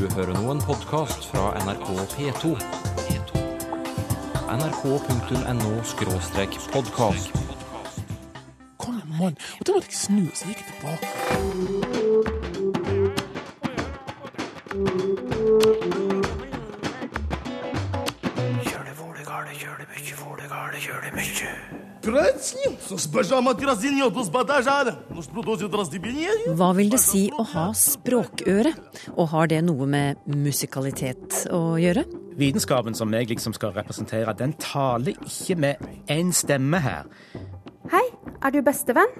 Du hører nå en podkast fra NRK P2. nrk.no-podkast. Kom an! Og da måtte jeg snu, så jeg gikk tilbake. Kjør det vålegale, kjør det mykje, vålegale, kjør det mykje. Pratsnil, så spørs om at grasinjotos batasjada. Hva vil det si å ha språkøre, og har det noe med musikalitet å gjøre? Vitenskapen som jeg liksom skal representere, den taler ikke med én stemme her. Hei, er du bestevenn?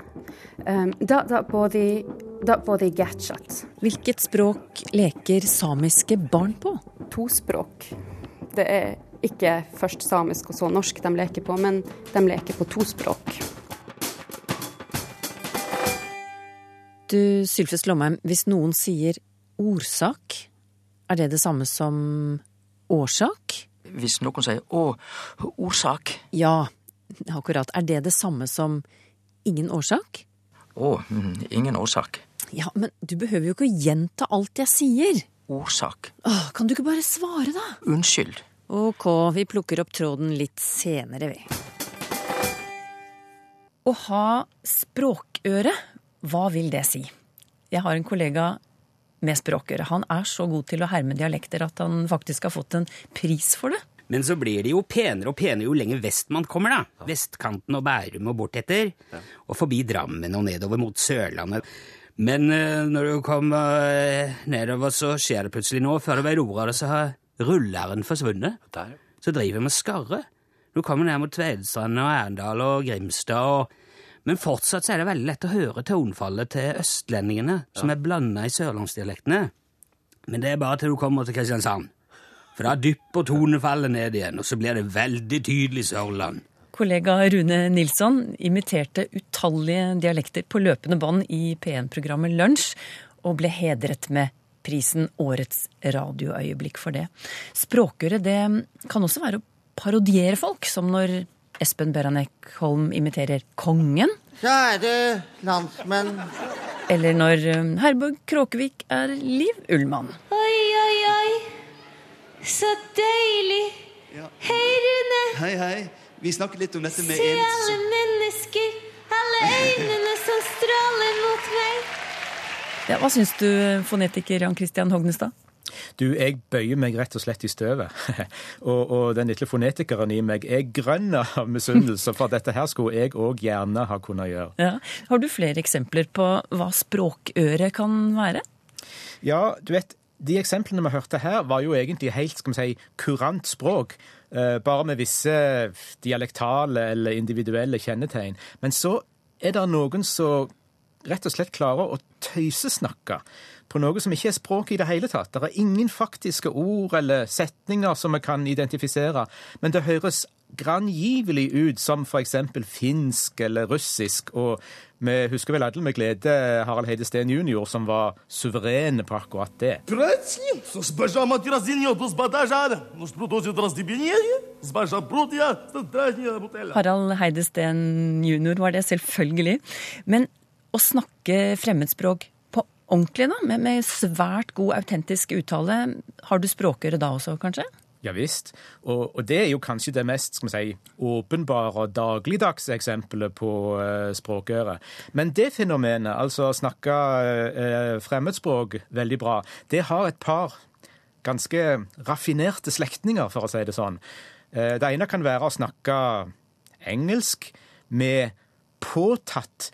Um, da, da både da både gatchat. Hvilket språk leker samiske barn på? To språk. Det er ikke først samisk og så norsk de leker på, men de leker på to språk. Du, Sylfest Lomheim, hvis noen sier ordsak, er det det samme som årsak? Hvis noen sier 'å, ordsak', Ja, akkurat. Er det det samme som ingen årsak? 'å, mm, ingen årsak'. Ja, men du behøver jo ikke å gjenta alt jeg sier. Orsak. Åh, kan du ikke bare svare, da? Unnskyld. Ok, vi plukker opp tråden litt senere, vi. Å ha språkøre, hva vil det si? Jeg har en kollega med språkøre. Han er så god til å herme dialekter at han faktisk har fått en pris for det. Men så blir det jo penere og penere jo lenger vest man kommer, da. Vestkanten og Bærum og bortetter. Og forbi Drammen og nedover mot Sørlandet. Men eh, når du kommer eh, nedover, så skjer det plutselig noe. Før du var ordet av det, så har rulleren forsvunnet. Så driver vi med skarre. Du kommer ned mot Tvedestrand og Erndal og Grimstad og Men fortsatt så er det veldig lett å høre tonefallet til østlendingene, som er blanda i sørlandsdialektene. Men det er bare til du kommer til Kristiansand. For da dypper tonefallet ned igjen, og så blir det veldig tydelig Sørland. Kollega Rune Nilsson imiterte utallige dialekter på løpende bånd i P1-programmet Lunsj, og ble hedret med prisen Årets radioøyeblikk for det. Språkøre det kan også være å parodiere folk, som når Espen Beranek Holm imiterer kongen, Kjære landsmenn. eller når eh, Herborg Kråkevik er Liv Ullmann. Oi, oi, oi. Så deilig. Hei, Rune. Hei, hei. Vi snakker litt om dette med Se ens... alle mennesker. Alle øynene som stråler mot meg. Ja, hva syns du, fonetiker Jan Christian Hognestad? Du, jeg bøyer meg rett og slett i støvet. og, og den lille fonetikeren i meg er grønn av misunnelse, for dette her skulle jeg òg gjerne ha kunnet gjøre. Ja. Har du flere eksempler på hva språkøre kan være? Ja, du vet, de eksemplene vi hørte her, var jo egentlig helt skal vi si, kurant språk. eh, Bare med visse dialektale eller individuelle kjennetegn. Men så er det noen som rett og slett klarer å tøysesnakke på noe som ikke er språket i det hele tatt. Det er ingen faktiske ord eller setninger som vi kan identifisere, men det høres grangivelig ut som f.eks. finsk eller russisk. Og vi husker vel alle med glede Harald Heide Steen jr., som var suveren på akkurat det. Harald Heide Steen jr. var det, selvfølgelig. Men å snakke fremmedspråk ordentlig, da, med, med svært god autentisk uttale, har du språkøre da også, kanskje? Ja visst. Og, og det er jo kanskje det mest skal vi si, åpenbare dagligdagse eksempelet på uh, språkøre. Men det fenomenet, altså å snakke uh, fremmedspråk veldig bra, det har et par ganske raffinerte slektninger, for å si det sånn. Uh, det ene kan være å snakke engelsk med påtatt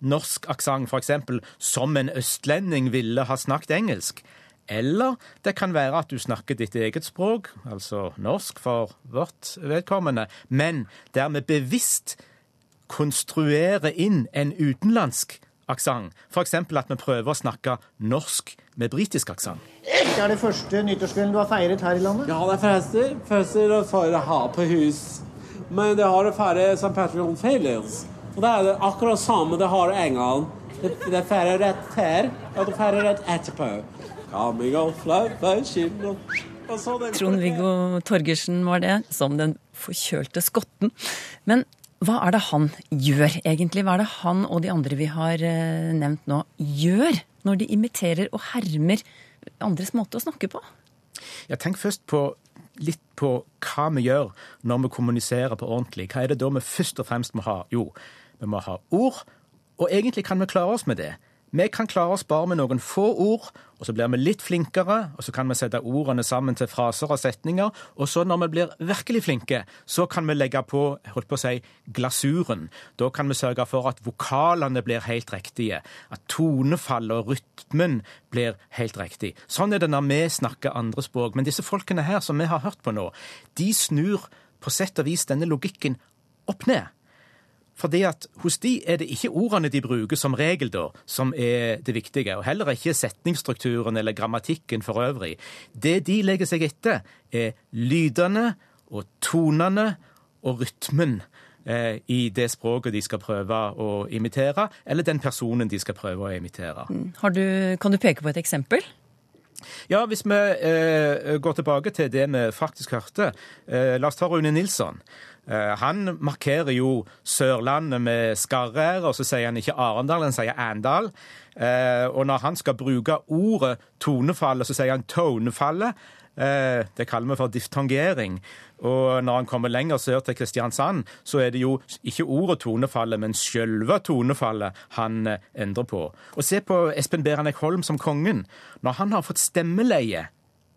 norsk aksent, f.eks. som en østlending ville ha snakket engelsk. Eller det kan være at du snakker ditt eget språk, altså norsk for vårt vedkommende, men dermed bevisst konstruere inn en utenlandsk aksent. F.eks. at vi prøver å snakke norsk med britisk aksent. Det er det første nyttårskvelden du har feiret her i landet? Ja, det er fester. Fester og feirer her på hus. Men det har det feiret St. Patrick on Failings. Og det er det akkurat samme det har England. Det, det rett her, og det feirer rett etterpå. Coming on og så det- Trond-Viggo Torgersen var det, som den forkjølte skotten. Men hva er det han gjør, egentlig? Hva er det han og de andre vi har eh, nevnt nå, gjør når de imiterer og hermer andres måte å snakke på? Jeg tenker først på litt på hva vi gjør når vi kommuniserer på ordentlig. Hva er det da vi først og fremst må ha? Jo, vi må ha ord, og egentlig kan vi klare oss med det. Vi kan klare oss bare med noen få ord, og så blir vi litt flinkere, og så kan vi sette ordene sammen til fraser og setninger, og så når vi blir virkelig flinke, så kan vi legge på holdt på å si, glasuren. Da kan vi sørge for at vokalene blir helt riktige, at tonefallet og rytmen blir helt riktig. Sånn er det når vi snakker andre språk. Men disse folkene her som vi har hørt på nå, de snur på sett og vis denne logikken opp ned. Fordi at hos de er det ikke ordene de bruker som regel, da, som er det viktige, og heller ikke setningsstrukturen eller grammatikken for øvrig. Det de legger seg etter, er lydene og tonene og rytmen eh, i det språket de skal prøve å imitere, eller den personen de skal prøve å imitere. Har du, kan du peke på et eksempel? Ja, hvis vi eh, går tilbake til det vi faktisk hørte. Eh, la oss ta Rune Nilsson. Eh, han markerer jo Sørlandet med skarre-r, og så sier han ikke Arendal, han sier Arendal. Eh, og når han skal bruke ordet tonefallet, så sier han tonefallet. Eh, det kaller vi for diftongering. Og når han kommer lenger sør til Kristiansand, så er det jo ikke ordet tonefallet, men sjølve tonefallet han endrer på. Og se på Espen Beranek Holm som kongen. Når han har fått stemmeleie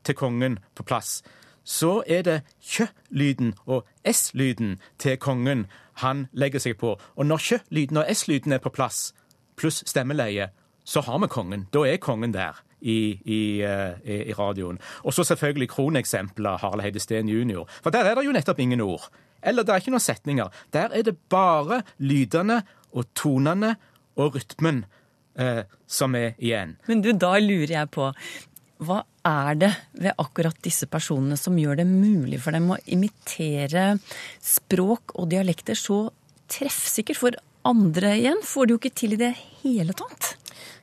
til kongen på plass, så er det kjø-lyden og s-lyden til kongen han legger seg på. Og når kjø-lyden og s-lyden er på plass, pluss stemmeleie, så har vi kongen. Da er kongen der. I, i, i, radioen. Og så selvfølgelig kroneksempler Harald Heide Steen jr. For der er det jo nettopp ingen ord. Eller det er ikke noen setninger. Der er det bare lydene og tonene og rytmen eh, som er igjen. Men du, da lurer jeg på hva er det ved akkurat disse personene som gjør det mulig for dem å imitere språk og dialekter så treffsikkert? For andre igjen får det jo ikke til i det hele tatt.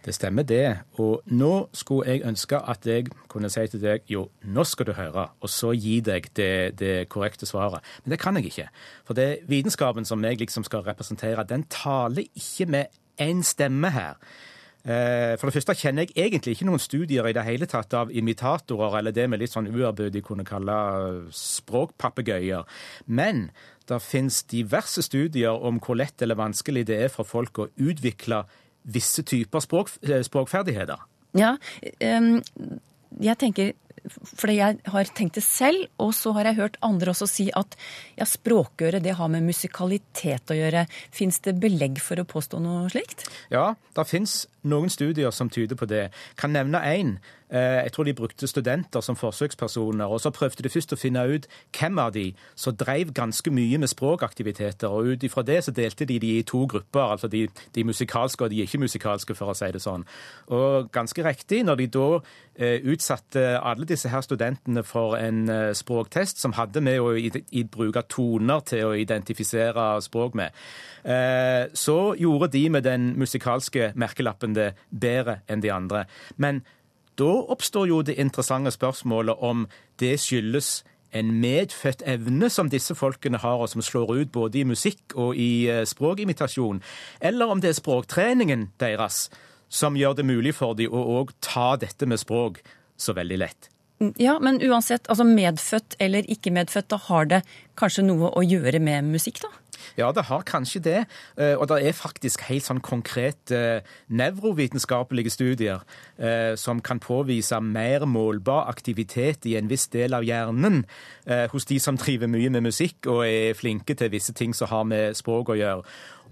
Det stemmer det. Og nå skulle jeg ønske at jeg kunne si til deg jo, nå skal du høre, og så gi deg det, det korrekte svaret. Men det kan jeg ikke. For det vitenskapen som jeg liksom skal representere, den taler ikke med én stemme her. Eh, for det første kjenner jeg egentlig ikke noen studier i det hele tatt av imitatorer, eller det vi litt sånn uærbødig kunne kalle språkpapegøyer. Men det fins diverse studier om hvor lett eller vanskelig det er for folk å utvikle visse typer språk, eh, språkferdigheter. Ja, jeg tenker fordi jeg har tenkt det selv, og så har jeg hørt andre også si at ja, språkøre det har med musikalitet å gjøre. Fins det belegg for å påstå noe slikt? Ja, det fins noen studier som tyder på det. Kan nevne én. Eh, jeg tror de brukte studenter som forsøkspersoner. og Så prøvde de først å finne ut hvem av de som drev ganske mye med språkaktiviteter. og Ut ifra det så delte de de i to grupper, altså de, de musikalske og de ikke-musikalske, for å si det sånn. Og ganske riktig, når de da eh, utsatte alle disse her studentene for en eh, språktest som hadde med å bruke toner til å identifisere språk med, så gjorde de med den musikalske merkelappen det bedre enn de andre. Men da oppstår jo det interessante spørsmålet om det skyldes en medfødt evne som disse folkene har, og som slår ut både i musikk og i eh, språkimitasjon, eller om det er språktreningen deres som gjør det mulig for dem å òg ta dette med språk så veldig lett. Ja, men uansett, altså medfødt eller ikke medfødt, da har det kanskje noe å gjøre med musikk, da? Ja, det har kanskje det. Eh, og det er faktisk helt sånn konkrete eh, nevrovitenskapelige studier eh, som kan påvise mer målbar aktivitet i en viss del av hjernen hos de som driver mye med musikk og er flinke til visse ting som har med språk å gjøre.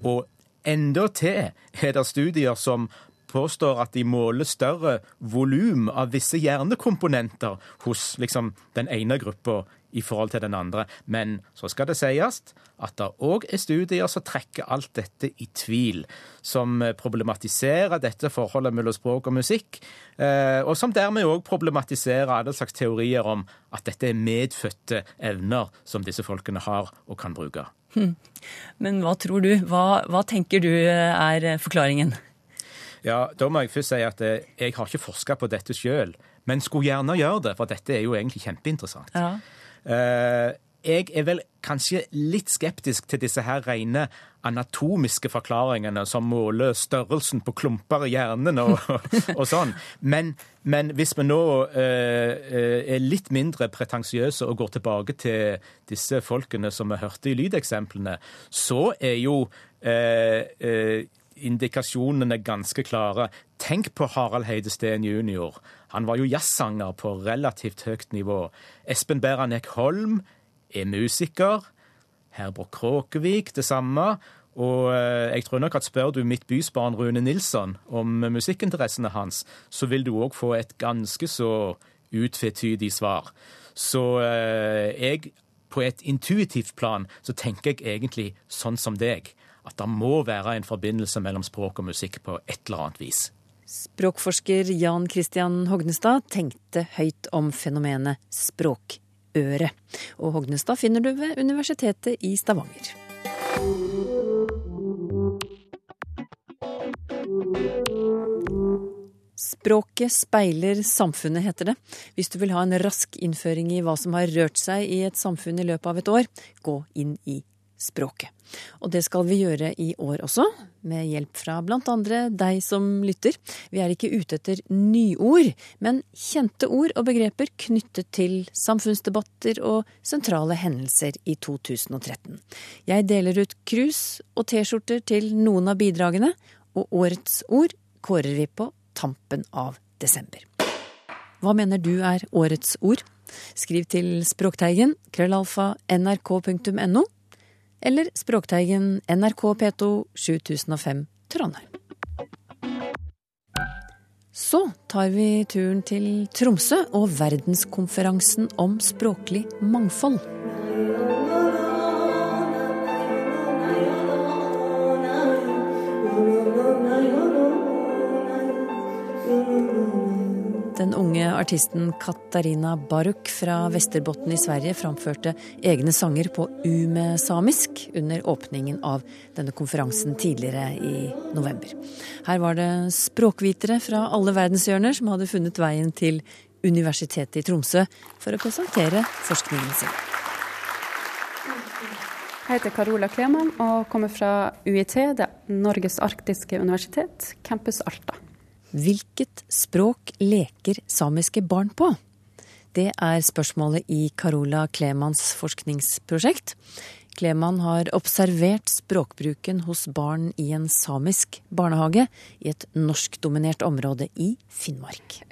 Og endatil er det studier som påstår at de måler større volum av visse hjernekomponenter hos liksom, den ene gruppa i forhold til den andre. Men så skal det sies at det òg er studier som trekker alt dette i tvil. Som problematiserer dette forholdet mellom språk og musikk. Eh, og som dermed òg problematiserer alle slags teorier om at dette er medfødte evner som disse folkene har og kan bruke. Hm. Men hva tror du? Hva, hva tenker du er forklaringen? Ja, Da må jeg først si at eh, jeg har ikke forska på dette sjøl, men skulle gjerne gjøre det, for dette er jo egentlig kjempeinteressant. Ja. Eh, jeg er vel kanskje litt skeptisk til disse her rene anatomiske forklaringene som måler størrelsen på klumper i hjernen og, og sånn. Men, men, hvis vi nå eh, er litt mindre pretensiøse og går tilbake til disse folkene som vi hørte i lydeksemplene, så er jo eh, eh, indikasjonene ganske klare. Tenk på Harald Heide-Steen jr. Han var jo jazzsanger på relativt høyt nivå. Espen Beranek Holm er musiker. Herborg Kråkevik det samme. Og eh, jeg tror nok at spør du mitt bysbarn Rune Nilsson om musikkinteressene hans, så vil du òg få et ganske så utvetydig svar. Så eh, jeg, på et intuitivt plan, så tenker jeg egentlig sånn som deg at det må være en forbindelse mellom språk og musikk på et eller annet vis. Språkforsker Jan Christian Hognestad tenkte høyt om fenomenet språkøre. Og Hognestad finner du ved Universitetet i Stavanger. Språket speiler samfunnet, heter det. Hvis du vil ha en rask innføring i hva som har rørt seg i et samfunn i løpet av et år, gå inn i språket. Og det skal vi gjøre i år også, med hjelp fra andre deg som lytter. Vi er ikke ute etter nyord, men kjente ord og begreper knyttet til samfunnsdebatter og sentrale hendelser i 2013. Jeg deler ut krus og T-skjorter til noen av bidragene, og årets ord kårer vi på tampen av desember. Hva mener du er årets ord? Skriv til Språkteigen, krøllalfa, nrk.no eller Språkteigen NRK P2 7005 Trondheim. Så tar vi turen til Tromsø og verdenskonferansen om språklig mangfold. Unge artisten Katarina Baruk fra Västerbotten i Sverige framførte egne sanger på umesamisk under åpningen av denne konferansen tidligere i november. Her var det språkvitere fra alle verdenshjørner som hadde funnet veien til Universitetet i Tromsø for å presentere forskningen sin. Jeg heter Carola Kleman og kommer fra UiT, det Norges arktiske universitet, campus Alta. Hvilket språk leker samiske barn på? Det er spørsmålet i Carola Klemans forskningsprosjekt. Kleman har observert språkbruken hos barn i en samisk barnehage i et norskdominert område i Finnmark.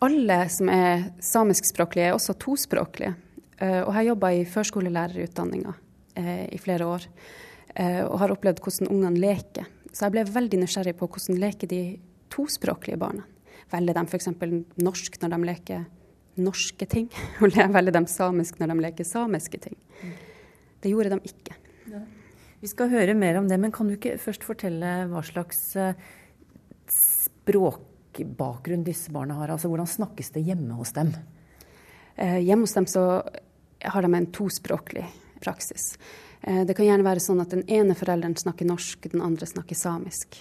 Alle som er samiskspråklige, er også tospråklige. Eh, og jeg jobba i førskolelærerutdanninga eh, i flere år eh, og har opplevd hvordan ungene leker. Så jeg ble veldig nysgjerrig på hvordan leker de tospråklige barna. Velger de f.eks. norsk når de leker norske ting, og velger de samisk når de leker samiske ting. Det gjorde de ikke. Ja. Vi skal høre mer om det, men kan du ikke først fortelle hva slags eh, språkbakgrunn disse barna har? Altså hvordan snakkes det hjemme hos dem? Eh, hjemme hos dem så har de en tospråklig praksis. Eh, det kan gjerne være sånn at den ene forelderen snakker norsk, den andre snakker samisk.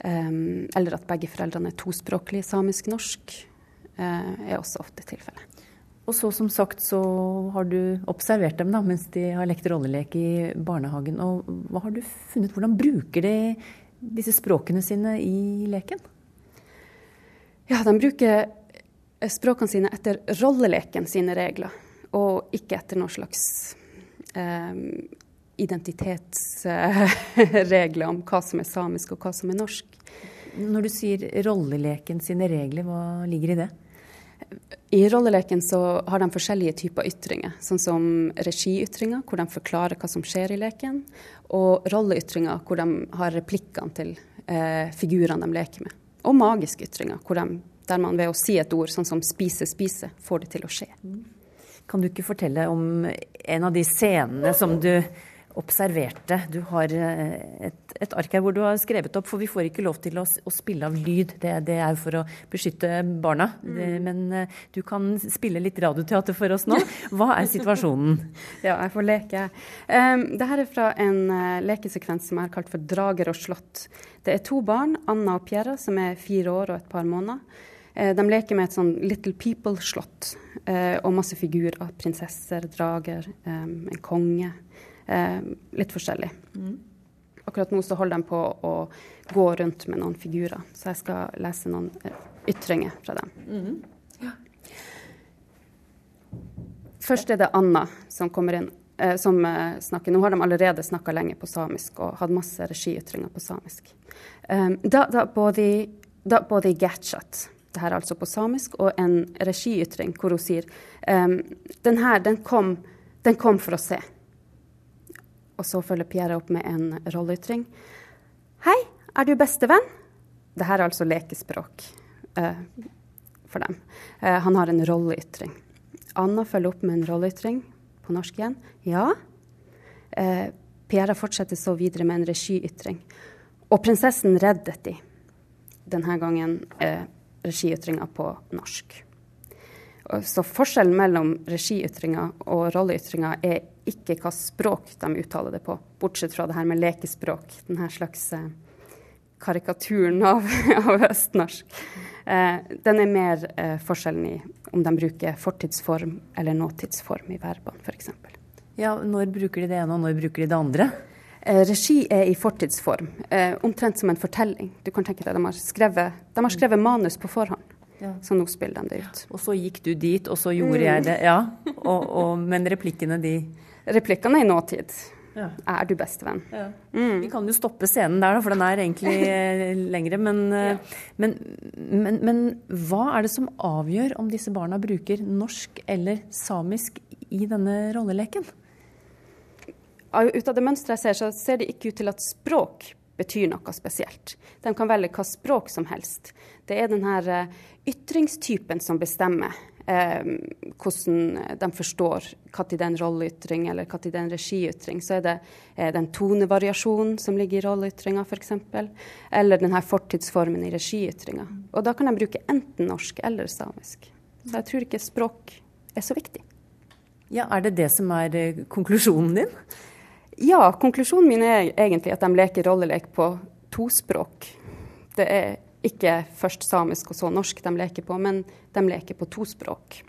Um, eller at begge foreldrene er tospråklige samisk-norsk, uh, er også ofte tilfellet. Og så som sagt så har du observert dem da, mens de har lekt rollelek i barnehagen. Og hva har du funnet? Hvordan bruker de disse språkene sine i leken? Ja, de bruker språkene sine etter rolleleken sine regler, og ikke etter noe slags um, identitetsregler om hva som er samisk og hva som er norsk. Når du sier rolleleken sine regler, hva ligger i det? I rolleleken så har de forskjellige typer ytringer, sånn som regiytringer, hvor de forklarer hva som skjer i leken, og rolleytringer, hvor de har replikkene til eh, figurene de leker med. Og magiske ytringer, de, der man ved å si et ord, sånn som spise, spise, får det til å skje. Kan du ikke fortelle om en av de scenene som du observerte. Du har eh, et, et, ark her hvor du har skrevet opp, for vi får ikke lov til å, å spille av lyd. Det, det, er for å beskytte barna. Mm. Det, men eh, du kan spille litt radioteater for oss nå. Hva er situasjonen? ja, jeg får leke. Um, Dette er fra en uh, lekesekvens som jeg har kalt for 'Drager og slott'. Det er to barn, Anna og Pierra, som er fire år og et par måneder. De leker med et sånn Little People-slott eh, og masse figurer. Prinsesser, drager, eh, en konge. Eh, litt forskjellig. Akkurat nå så holder de på å gå rundt med noen figurer, så jeg skal lese noen eh, ytringer fra dem. Først er det Anna som kommer inn, eh, som eh, snakker. Nå har de allerede snakka lenge på samisk og hatt masse regiytringer på samisk. Um, da, da både, da både Gatchat, det her er altså på samisk, og en regiytring hvor hun sier um, den her, den kom, den kom for å se. Og så følger Pierre opp med en rolleytring. Hei, er du bestevenn? Det her er altså lekespråk eh, for dem. Eh, han har en rolleytring. Anna følger opp med en rolleytring på norsk igjen. Ja. Eh, Pierre fortsetter så videre med en regiytring. Og prinsessen reddet de. Denne gangen eh, regiytringa på norsk. Så forskjellen mellom regiytringa og rolleytringa er ikke hva språk de uttaler det på, bortsett fra det her med lekespråk, denne slags eh, karikaturen av, av østnorsk. Eh, den er mer eh, forskjellen i om de bruker fortidsform eller nåtidsform i verbene, f.eks. Ja, når bruker de det ene, og når bruker de det andre? Eh, regi er i fortidsform, eh, omtrent som en fortelling. Du kan tenke deg, De har skrevet, de har skrevet manus på forhånd, Ja. så nå spiller de det ut. Og så gikk du dit, og så gjorde jeg det. Ja, og, og, Men replikkene, de Replikkene i nåtid. Ja. Er du bestevenn? Vi kan jo stoppe scenen der, for den er egentlig eh, lengre. Men, ja. men, men, men hva er det som avgjør om disse barna bruker norsk eller samisk i denne rolleleken? Ut av det mønsteret jeg ser, så ser det ikke ut til at språk betyr noe spesielt. De kan velge hva språk som helst. Det er denne ytringstypen som bestemmer eh, hvordan de forstår når det er en rolleytring eller når det er en regiytring. Så er det eh, den tonevariasjonen som ligger i rolleytringa f.eks., eller denne fortidsformen i regiytringa. Og da kan de bruke enten norsk eller samisk. Så jeg tror ikke språk er så viktig. Ja, Er det det som er eh, konklusjonen din? Ja, konklusjonen min er egentlig at de leker rollelek på tospråk. Det er ikke først samisk og så norsk de leker på, men de leker på to språk.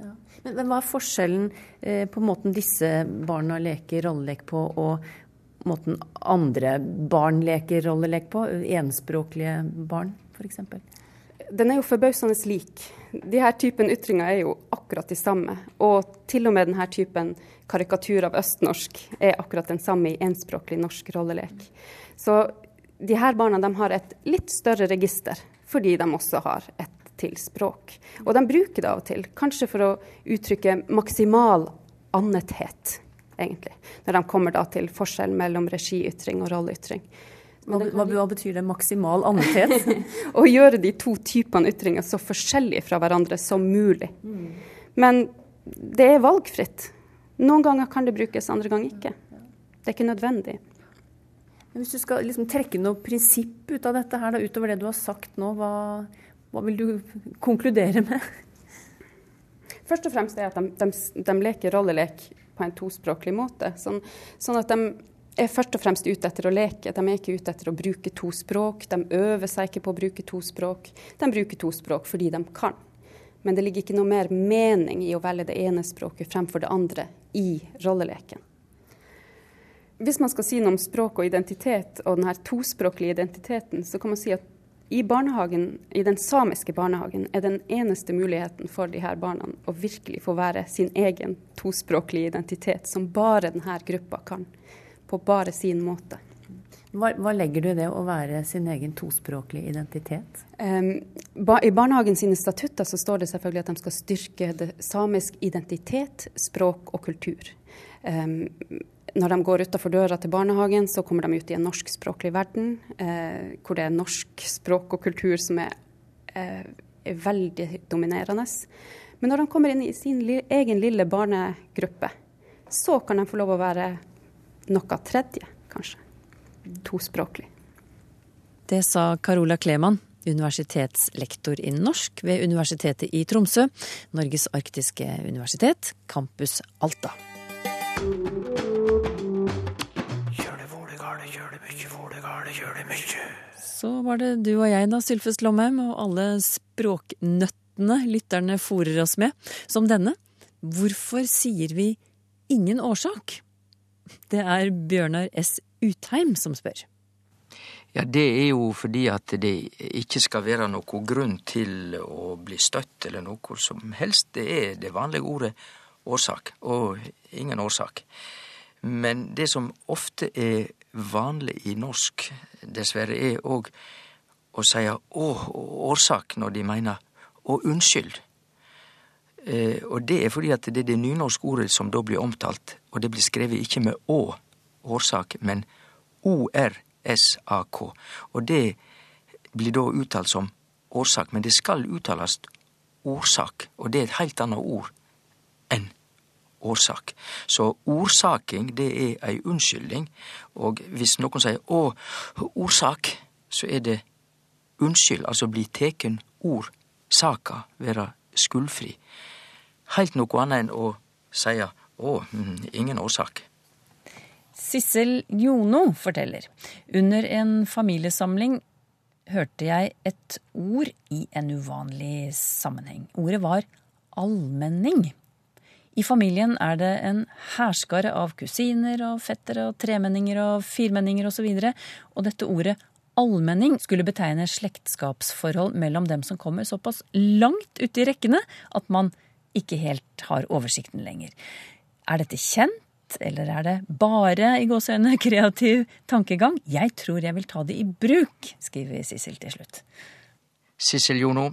Men, men hva er forskjellen eh, på måten disse barna leker rollelek på, og måten andre barn leker rollelek på? Enspråklige barn, f.eks. Den er jo forbausende lik. De her typen ytringer er jo akkurat de samme. Og til og med denne typen karikatur av østnorsk er akkurat den samme i enspråklig norsk rollelek. Så de her barna de har et litt større register, fordi de også har et til språk. Og de bruker det av og til, kanskje for å uttrykke maksimal annethet, egentlig. Når de kommer da til forskjell mellom regiytring og rolleytring. Hva, hva, hva betyr det maksimal annethet? Å gjøre de to typene ytringer så forskjellige fra hverandre som mulig. Men det er valgfritt. Noen ganger kan det brukes, andre ganger ikke. Det er ikke nødvendig. Hvis du skal liksom trekke noe prinsipp ut av dette her, da, utover det du har sagt nå, hva, hva vil du konkludere med? Først og fremst er at de, de, de leker rollelek på en tospråklig måte. Sånn, sånn at de er først og fremst ute etter å leke. De er ikke ute etter å bruke to språk. De øver seg ikke på å bruke to språk. De bruker to språk fordi de kan. Men det ligger ikke noe mer mening i å velge det ene språket fremfor det andre i rolleleken. Hvis man skal si noe om språk og identitet og denne tospråklige identiteten, så kan man si at i barnehagen, i den samiske barnehagen er den eneste muligheten for de her barna å virkelig få være sin egen tospråklige identitet, som bare denne gruppa kan, på bare sin måte. Hva, hva legger du i det å være sin egen tospråklige identitet? Um, ba, I barnehagen sine statutter så står det selvfølgelig at de skal styrke det samisk identitet, språk og kultur. Um, når de går utafor døra til barnehagen, så kommer de ut i en norskspråklig verden, eh, hvor det er norsk språk og kultur som er, eh, er veldig dominerende. Men når de kommer inn i sin li egen lille barnegruppe, så kan de få lov å være noe tredje, kanskje. Tospråklig. Det sa Carola Kleman, universitetslektor i norsk ved Universitetet i Tromsø, Norges arktiske universitet, campus Alta. Så var det du og jeg, da, Sylfest Lomheim, og alle språknøttene lytterne fòrer oss med, som denne. Hvorfor sier vi ingen årsak? Det er Bjørnar S. Utheim som spør. Ja, det er jo fordi at det ikke skal være noen grunn til å bli støtt eller noe som helst. Det er det vanlige ordet årsak, og ingen årsak. Men det som ofte er vanlig i norsk, dessverre, er òg å si å, årsak når de mener å, unnskyld. Eh, og det er fordi at det er det nynorske ordet som da blir omtalt, og det blir skrevet ikke med å, årsak, men ORSAK. Og det blir da uttalt som årsak, men det skal uttales årsak, og det er et helt annet ord enn årsak. Så ordsaking, det er ei unnskyldning, og hvis noen sier 'å, årsak', så er det unnskyld, altså bli teken ord, saka, være skuldfri. Heilt noe annet enn å si 'å, mm, ingen årsak'. Sissel Jono forteller. Under en familiesamling hørte jeg et ord i en uvanlig sammenheng. Ordet var allmenning. I familien er det en hærskare av kusiner og fettere og tremenninger og firmenninger osv. Og, så og dette ordet allmenning skulle betegne slektskapsforhold mellom dem som kommer såpass langt ute i rekkene at man ikke helt har oversikten lenger. Er dette kjent, eller er det bare i gåseøyne kreativ tankegang? Jeg tror jeg vil ta det i bruk, skriver Sissel til slutt. Sissel Jono,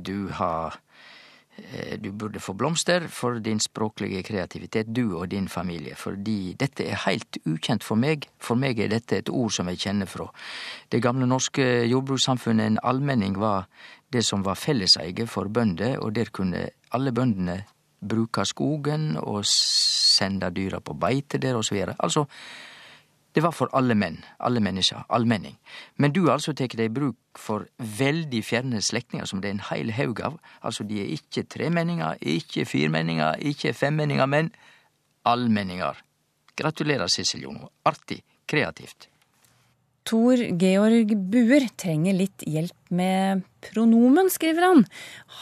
du har du burde få blomster for din språklige kreativitet, du og din familie, fordi dette er heilt ukjent for meg. For meg er dette et ord som jeg kjenner fra det gamle norske jordbrukssamfunnet. En allmenning var det som var felleseie for bønder, og der kunne alle bøndene bruke skogen og sende dyra på beite der, og så videre. Altså, det var for alle menn, alle mennesker, allmenning. Men du altså tatt det i bruk for veldig fjerne slektninger som det er en heil haug av. Altså, de er ikke tremenninger, ikke firmenninger, ikke femmenninger, men allmenninger. Gratulerer, Sissel Jono. Artig. Kreativt. Tor Georg Buer trenger litt hjelp med pronomen, skriver han.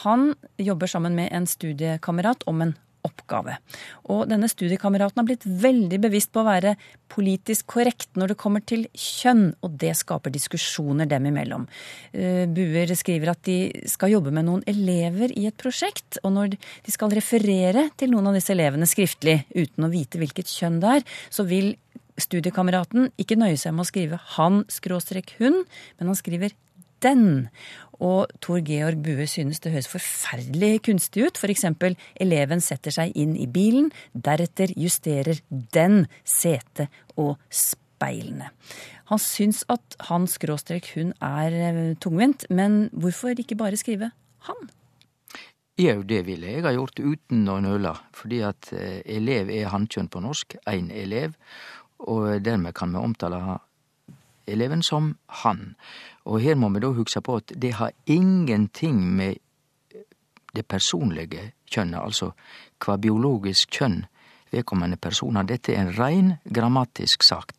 Han jobber sammen med en studiekamerat om en oppgave. Og denne studiekameraten har blitt veldig bevisst på å være politisk korrekt når det kommer til kjønn, og det skaper diskusjoner dem imellom. Eh, Buer skriver at de skal jobbe med noen elever i et prosjekt, og når de skal referere til noen av disse elevene skriftlig uten å vite hvilket kjønn det er, så vil studiekameraten ikke nøye seg med å skrive han skråstrek hun, men han skriver den. Og Tor Georg Bue synes det høres forferdelig kunstig ut. F.eks.: Eleven setter seg inn i bilen, deretter justerer den setet og speilene. Han syns at han skråstrek hun er eh, tungvint, men hvorfor ikke bare skrive han? Jau, det ville jeg ha gjort uten å nøle, fordi at eh, elev er hannkjønn på norsk, én elev, og dermed kan vi omtale eleven som han. Og her må vi da hugsa på at det har ingenting med det personlige kjønnet, altså kva biologisk kjønn vedkommende person har. Dette er en rein grammatisk sak.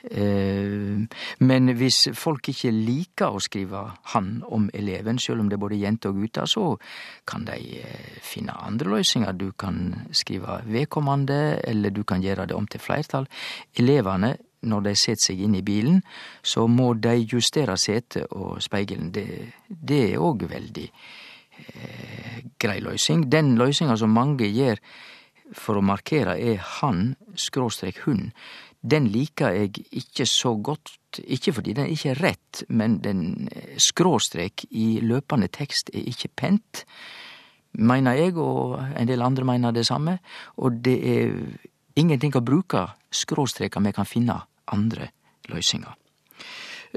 Eh, men hvis folk ikke liker å skrive 'han' om eleven, selv om det er både jenter og gutter, så kan de eh, finne andre løsninger. Du kan skrive 'vedkommende', eller du kan gjøre det om til flertall. Elevene når de setter seg inn i bilen, så må de justere setet og speilen. Det, det er òg veldig eh, grei løysing. Den løysinga som mange gjør for å markere er han skråstrek hun. Den liker jeg ikke så godt, ikke fordi den ikke er rett, men den eh, skråstrek i løpende tekst er ikke pent, meiner jeg, og en del andre mener det samme. Og det er ingenting å bruke skråstreker vi kan finne andre løysingar.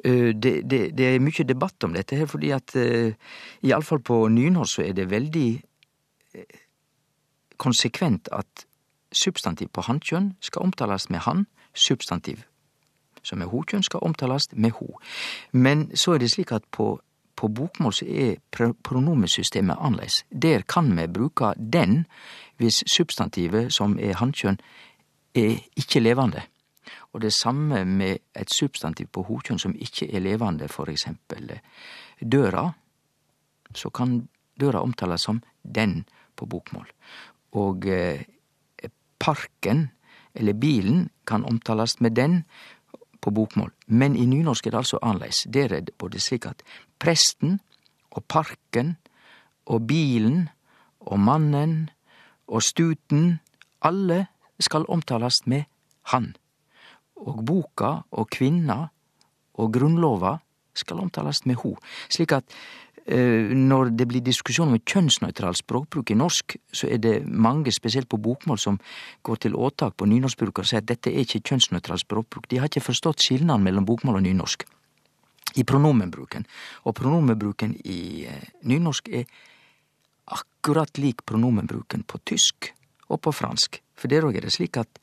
Eh, det, det, det, er mye debatt om dette her, fordi at uh, iallfall på nynorsk så er det veldig uh, konsekvent at substantiv på hankjønn skal omtales med han, substantiv som er hokjønn skal omtales med ho. Men så er det slik at på, på bokmål så er pronomesystemet annerledes. Der kan vi bruke den hvis substantivet, som er hankjønn, er ikke levende. Og det samme med et substantiv på hokjønn som ikke er levende, for eksempel døra. Så kan døra omtales som den på bokmål. Og eh, parken, eller bilen, kan omtales med den på bokmål. Men i nynorsk er det altså annerledes. Der er det både slik at presten og parken og bilen og mannen og stuten, alle skal omtales med han. Og boka og kvinna og grunnlova skal omtalast med ho. Slik at eh, når det blir diskusjon om kjønnsnøytral språkbruk i norsk, så er det mange, spesielt på bokmål, som går til åtak på nynorskbrukere og sier at dette er ikke kjønnsnøytral språkbruk. De har ikke forstått skilnaden mellom bokmål og nynorsk i pronomenbruken. Og pronomenbruken i eh, nynorsk er akkurat lik pronomenbruken på tysk og på fransk. For der òg er det slik at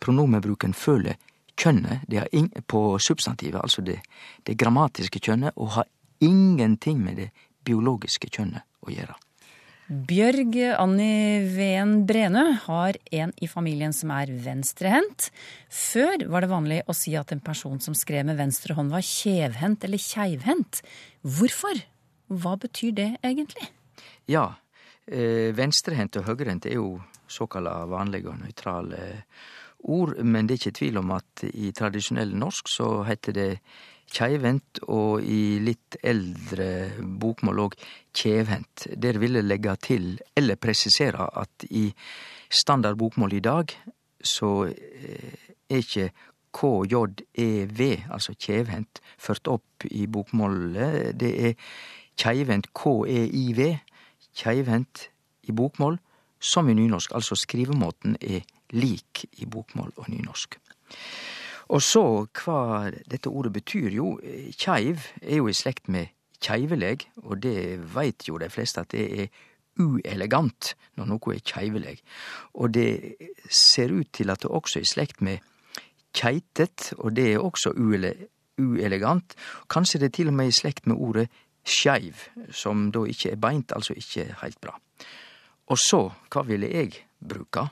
pronomenbruken føler kjønnet det har ing på substantivet, altså det, det grammatiske kjønnet, og har ingenting med det biologiske kjønnet å gjøre. Bjørg Anni Ven Brenø har en i familien som er venstrehendt. Før var det vanlig å si at en person som skrev med venstre hånd var kjevhendt eller keivhendt. Hvorfor? Hva betyr det egentlig? Ja, eh, venstrehendt og høyrehendt er jo såkalla vanlige og nøytrale ord, men det er ikke tvil om at i tradisjonell norsk så heter det keivhendt, og i litt eldre bokmål òg kjevhendt. Der vil jeg legge til, eller presisere, at i standard bokmål i dag så eh, er ikke KJEV, altså kjevhendt, ført opp i bokmålet. Det er keivhendt KEIV, keivhendt i bokmål, som i nynorsk. Altså skrivemåten er lik i bokmål og nynorsk. Og så hva dette ordet betyr, jo, keiv er jo i slekt med keiveleg, og det veit jo de fleste at det er uelegant når noe er keiveleg. Og det ser ut til at det også er i slekt med keitet, og det er også uele uelegant. Kanskje det er til og med i slekt med ordet skeiv, som da ikke er beint, altså ikke heilt bra. Og så, hva ville jeg bruka?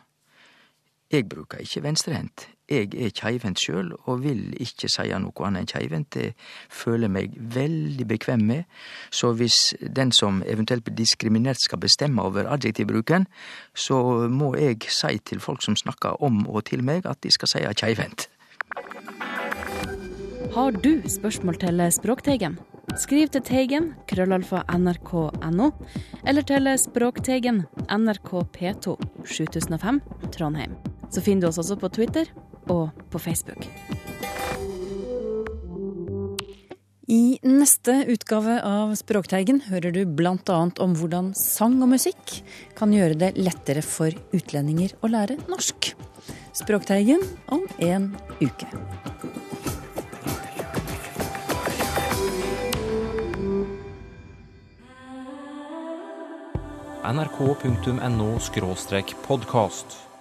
Jeg bruker ikke venstrehendt. Jeg er keivhendt sjøl, og vil ikke seie noe annet enn keivhendt. Det føler meg veldig bekvem med. Så hvis den som eventuelt blir diskriminert skal bestemme over adjektivbruken, så må jeg si til folk som snakker om og til meg, at de skal seie keivhendt. Har du spørsmål til Språkteigen? Skriv til Teigen, krøllalfa nrk.no, eller til Språkteigen, NRK P2, 7005, Trondheim. Så finner du oss også på Twitter og på Facebook. I neste utgave av Språkteigen hører du bl.a. om hvordan sang og musikk kan gjøre det lettere for utlendinger å lære norsk. Språkteigen om en uke. nrk.no podkast.